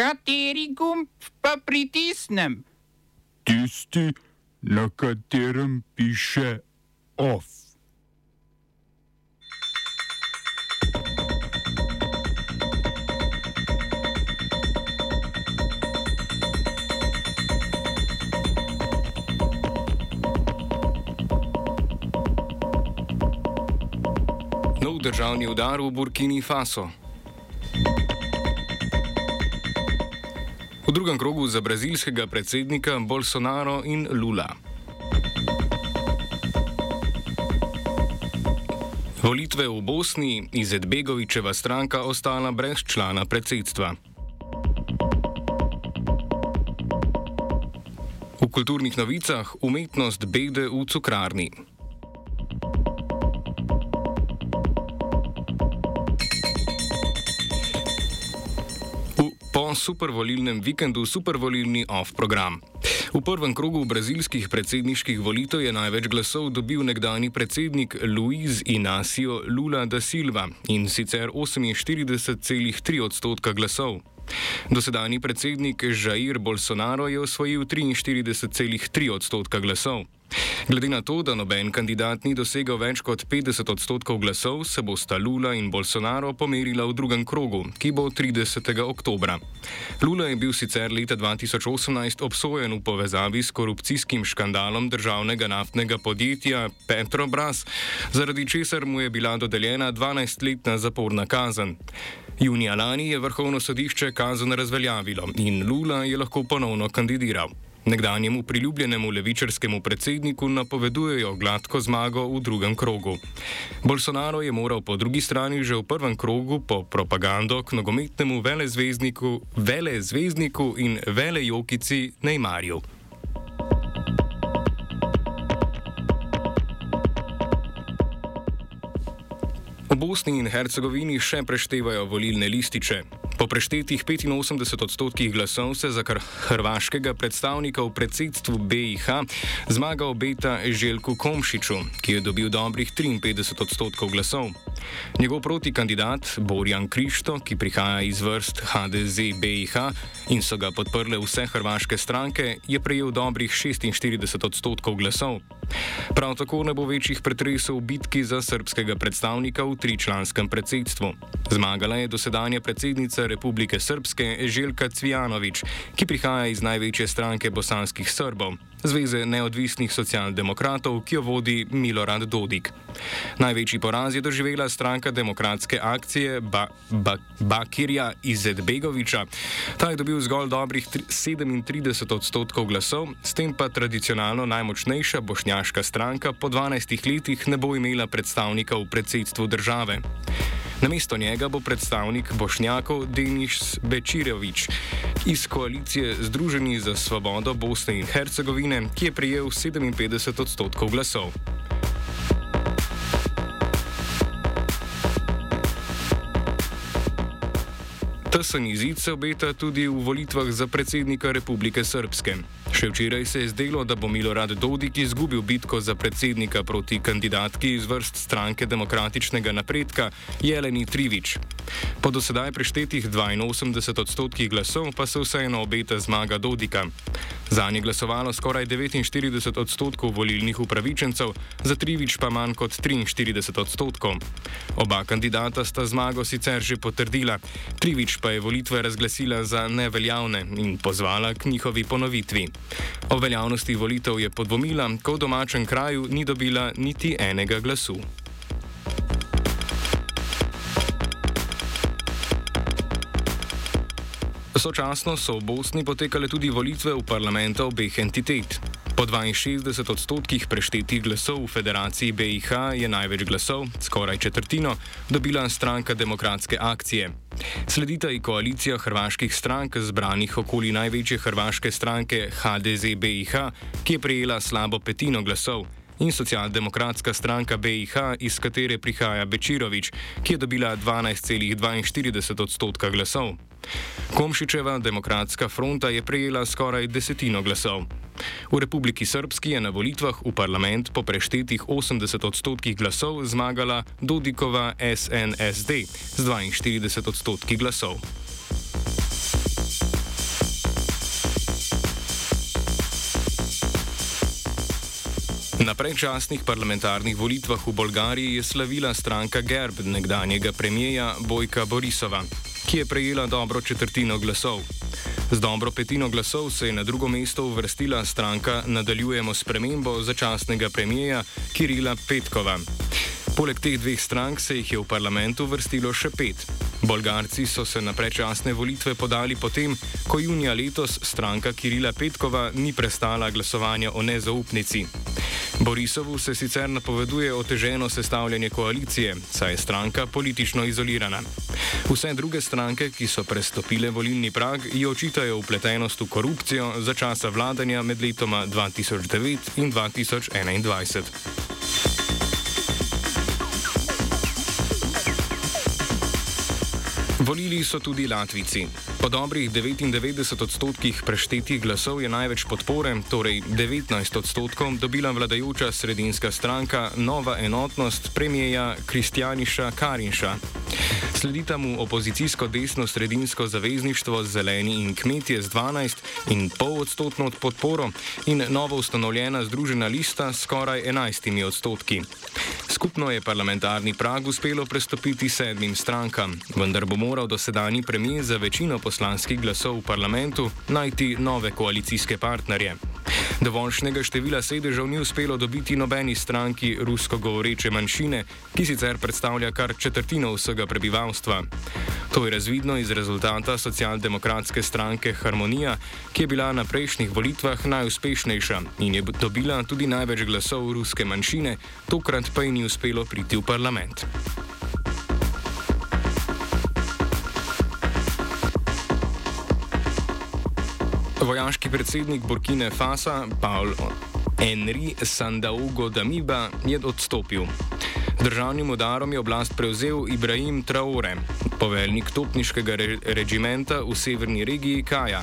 Kateri gumb pa pritisnem? Tisti, na katerem piše OF. Nov državni udar v Burkini Faso. V drugem krogu za brazilskega predsednika Bolsonaro in Lula. Volitve v Bosni, Izetbegovičeva stranka ostala brez člana predsedstva. V kulturnih novicah umetnost bede v cukrarni. Po supervolilnem vikendu supervolilni off program. V prvem krogu brazilskih predsedniških volitev je največ glasov dobil nekdani predsednik Luiz Inácio Lula da Silva in sicer 48,3 odstotka glasov. Dosedani predsednik Jair Bolsonaro je osvojil 43,3 odstotka glasov. Glede na to, da noben kandidat ni dosegal več kot 50 odstotkov glasov, se bosta Lula in Bolsonaro pomerila v drugem krogu, ki bo 30. oktobra. Lula je bil sicer leta 2018 obsojen v povezavi s korupcijskim škandalom državnega naftnega podjetja Petrobras, zaradi česar mu je bila dodeljena 12-letna zaporna kazen. Junija lani je vrhovno sodišče kazen razveljavilo in Lula je lahko ponovno kandidiral. Nekdanjemu priljubljenemu levičarskemu predsedniku napovedujejo gladko zmago v drugem krogu. Bolsonaro je moral po drugi strani že v prvem krogu po propagando k nogometnemu velezvezdniku, velezvezdniku in velejokici Neymarju. V Bosni in Hercegovini še preštevajo volilne lističe. Po preštetih 85 odstotkih glasov se za hrvaškega predstavnika v predsedstvu BIH zmaga obeta Željku Komšiču, ki je dobil dobrih 53 odstotkov glasov. Njegov protikandidat Borjan Krišto, ki prihaja iz vrst HDZ BIH in so ga podprle vse hrvaške stranke, je prejel dobrih 46 odstotkov glasov. Prav tako ne bo večjih pretresov v bitki za srpskega predstavnika v tričlanskem predsedstvu. Zmagala je dosedanja predsednica Republike Srpske Željka Cvijanovič, ki prihaja iz največje stranke bosanskih Srbov, Zveze neodvisnih socialdemokratov, ki jo vodi Milorad Dodik. Največji poraz je doživela stranka demokratske akcije ba ba Bakirja Izetbegoviča. Ta je dobil zgolj dobrih 37 odstotkov glasov, s tem pa tradicionalno najmočnejša bošnjaška stranka po 12 letih ne bo imela predstavnika v predsedstvu države. Namesto njega bo predstavnik Bošnjakov Denis Bečirevič iz koalicije Združeni za svobodo Bosne in Hercegovine, ki je prijel 57 odstotkov glasov. Tesen izid se obeta tudi v volitvah za predsednika Republike Srpske. Še včeraj se je zdelo, da bo Milorad Dodik izgubil bitko za predsednika proti kandidatki iz vrst stranke demokratičnega napredka Jeleni Trivič. Po dosedaj preštetih 82 odstotkih glasov pa se vseeno obeta zmaga Dodika. Za nje glasovalo skoraj 49 odstotkov volilnih upravičencev, za Trivič pa manj kot 43 odstotkov. Oba kandidata sta zmago sicer že potrdila, Trivič pa je volitve razglasila za neveljavne in pozvala k njihovi ponovitvi. O veljavnosti volitev je podvomila, ko v domačem kraju ni dobila niti enega glasu. Sočasno so v Bosni potekale tudi volitve v parlamente obeh entitet. Po 62 odstotkih preštetih glasov v federaciji BIH je največ glasov, skoraj četrtino, dobila stranka demokratske akcije. Sledita i koalicija hrvaških strank zbranih okoli največje hrvaške stranke HDZ BIH, ki je prejela slabo petino glasov, in socialdemokratska stranka BIH, iz katere prihaja Bečirovič, ki je dobila 12,42 odstotka glasov. Komšičeva demokratska fronta je prejela skoraj desetino glasov. V Republiki Srpski je na volitvah v parlament po preštetih 80 odstotkih glasov zmagala Dodikova SNSD z 42 odstotki glasov. Na predčasnih parlamentarnih volitvah v Bolgariji je slavila stranka Gerb nekdanjega premijeja Bojka Borisova, ki je prejela dobro četrtino glasov. Z dobro petino glasov se je na drugo mesto uvrstila stranka Nadaljujemo spremembo začasnega premijeja Kirila Petkova. Poleg teh dveh strank se jih je v parlamentu vrstilo še pet. Bolgarci so se na predčasne volitve podali potem, ko junija letos stranka Kirila Petkova ni prestala glasovanja o nezaupnici. Borisovu se sicer napoveduje oteženo sestavljanje koalicije, saj je stranka politično izolirana. Vse druge stranke, ki so prestopile volilni prag, ji očitajo upletenost v korupcijo za časa vladanja med letoma 2009 in 2021. Volili so tudi Latvici. Po dobrih 99 odstotkih preštetih glasov je največ podpore, torej 19 odstotkov, dobila vladajoča sredinska stranka Nova enotnost premijeja Kristjaniša Karinša. Sledita mu opozicijsko desno-sredinsko zavezništvo Zeleni in kmetje z 12,5 odstotno podporo in novo ustanovljena Združena lista s skoraj 11 odstotki. Skupno je parlamentarni prag uspelo prestopiti sedmim strankam, vendar bo moral dosedani premijer za večino poslanskih glasov v parlamentu najti nove koalicijske partnerje. Dovoljšnega števila sedežev ni uspelo dobiti nobeni stranki rusko govoreče manjšine, ki sicer predstavlja kar četrtino vsega prebivalstva. To je razvidno iz rezultata socialdemokratske stranke Harmonija, ki je bila na prejšnjih volitvah najuspešnejša in je dobila tudi največ glasov ruske manjšine, tokrat pa ji ni uspelo priti v parlament. Vojaški predsednik Burkine Fasa, Paul Henri Sandaogo Damiba, je odstopil. Državnim udarom je oblast prevzel Ibrahim Traore, poveljnik topniškega re regimenta v severni regiji Kaja.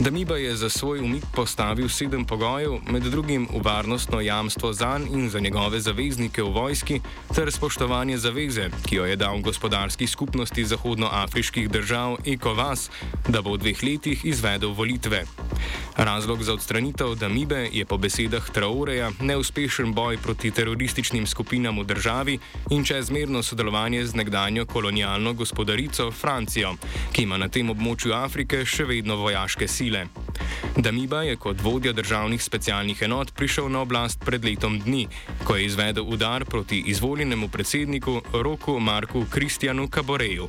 Damiba je za svoj umik postavil sedem pogojev, med drugim varnostno jamstvo za njega in za njegove zaveznike v vojski, ter spoštovanje zaveze, ki jo je dal gospodarski skupnosti zahodnoafriških držav ECOWAS, da bo v dveh letih izvedel volitve. Razlog za odstranitev Damibe je po besedah Traoreja neuspešen boj proti terorističnim skupinam v državi in čezmerno sodelovanje z nekdanjo kolonialno gospodarico Francijo, ki ima na tem območju Afrike še vedno vojaške sile. Damiba je kot vodja državnih specialnih enot prišel na oblast pred letom dni, ko je izvedel udar proti izvoljenemu predsedniku Roku Marku Kristjanu Kaboreju.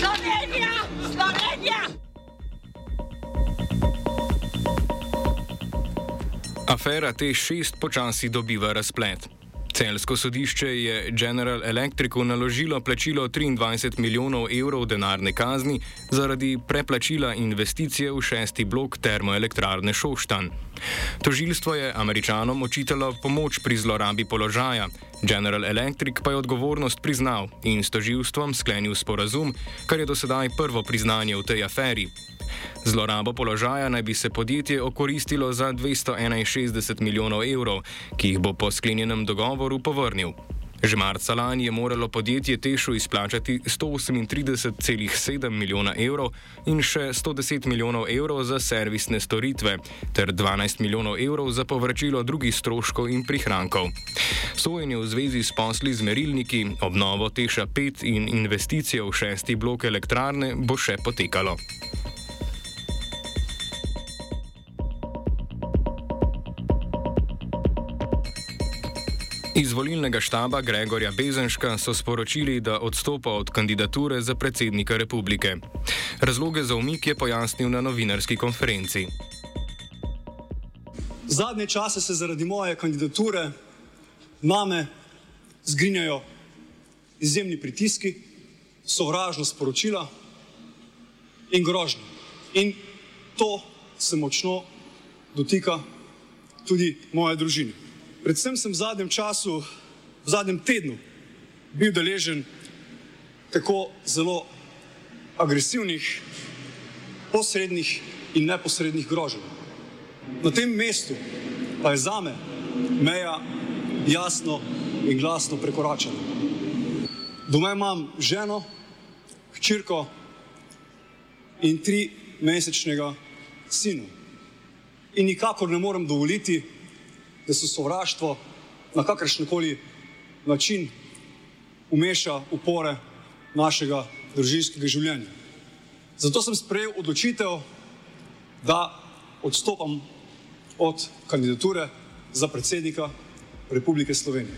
Slovenija, Slovenija. Afera T6 počasi dobiva razplet. Celsko sodišče je General Electricu naložilo plačilo 23 milijonov evrov denarne kazni zaradi preplačila investicije v šesti blok termoelektrarne Šoštan. Tožilstvo je američanom očitalo pomoč pri zlorabi položaja, General Electric pa je odgovornost priznal in s tožilstvom sklenil sporazum, kar je do sedaj prvo priznanje v tej aferi. Zlorabo položaja naj bi se podjetje okoristilo za 261 milijonov evrov, ki jih bo po sklenjenem dogovoru povrnil. Že marca lani je moralo podjetje Tešu izplačati 138,7 milijona evrov in še 110 milijonov evrov za servisne storitve, ter 12 milijonov evrov za povračilo drugih stroškov in prihrankov. Sojenje v zvezi s posli z merilniki, obnovo Teša 5 in investicijo v šesti blok elektrarne bo še potekalo. Iz volilnega štaba Gregorja Bezenška so sporočili, da odstopa od kandidature za predsednika republike. Razloge za umik je pojasnil na novinarski konferenci. Zadnje čase se zaradi moje kandidature name zgrinjajo izjemni pritiski, sovražna sporočila in grožnje. In to se močno dotika tudi moje družine. Predvsem sem v zadnjem času, v zadnjem tednu, bil deležen tako zelo agresivnih, posrednih in neposrednih groženj. Na tem mestu pa je za me meja jasno in glasno prekoračena. Doma imam ženo, hčerko in tri mesečnega sina. In nikakor ne morem dovoliti, da se sovraštvo na kakršen koli način umeša v pore našega družinskega življenja. Zato sem sprejel odločitev, da odstopam od kandidature za predsednika Republike Slovenije.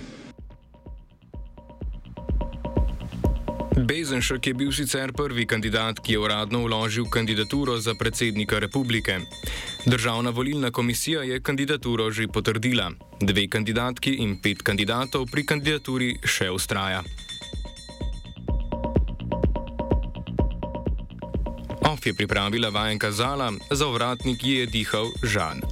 Bezenšek je bil sicer prvi kandidat, ki je uradno vložil kandidaturo za predsednika republike. Državna volilna komisija je kandidaturo že potrdila. Dve kandidatki in pet kandidatov pri kandidaturi še ustraja. OF je pripravila vajenka Zala, za ovratnik je dihal Žan.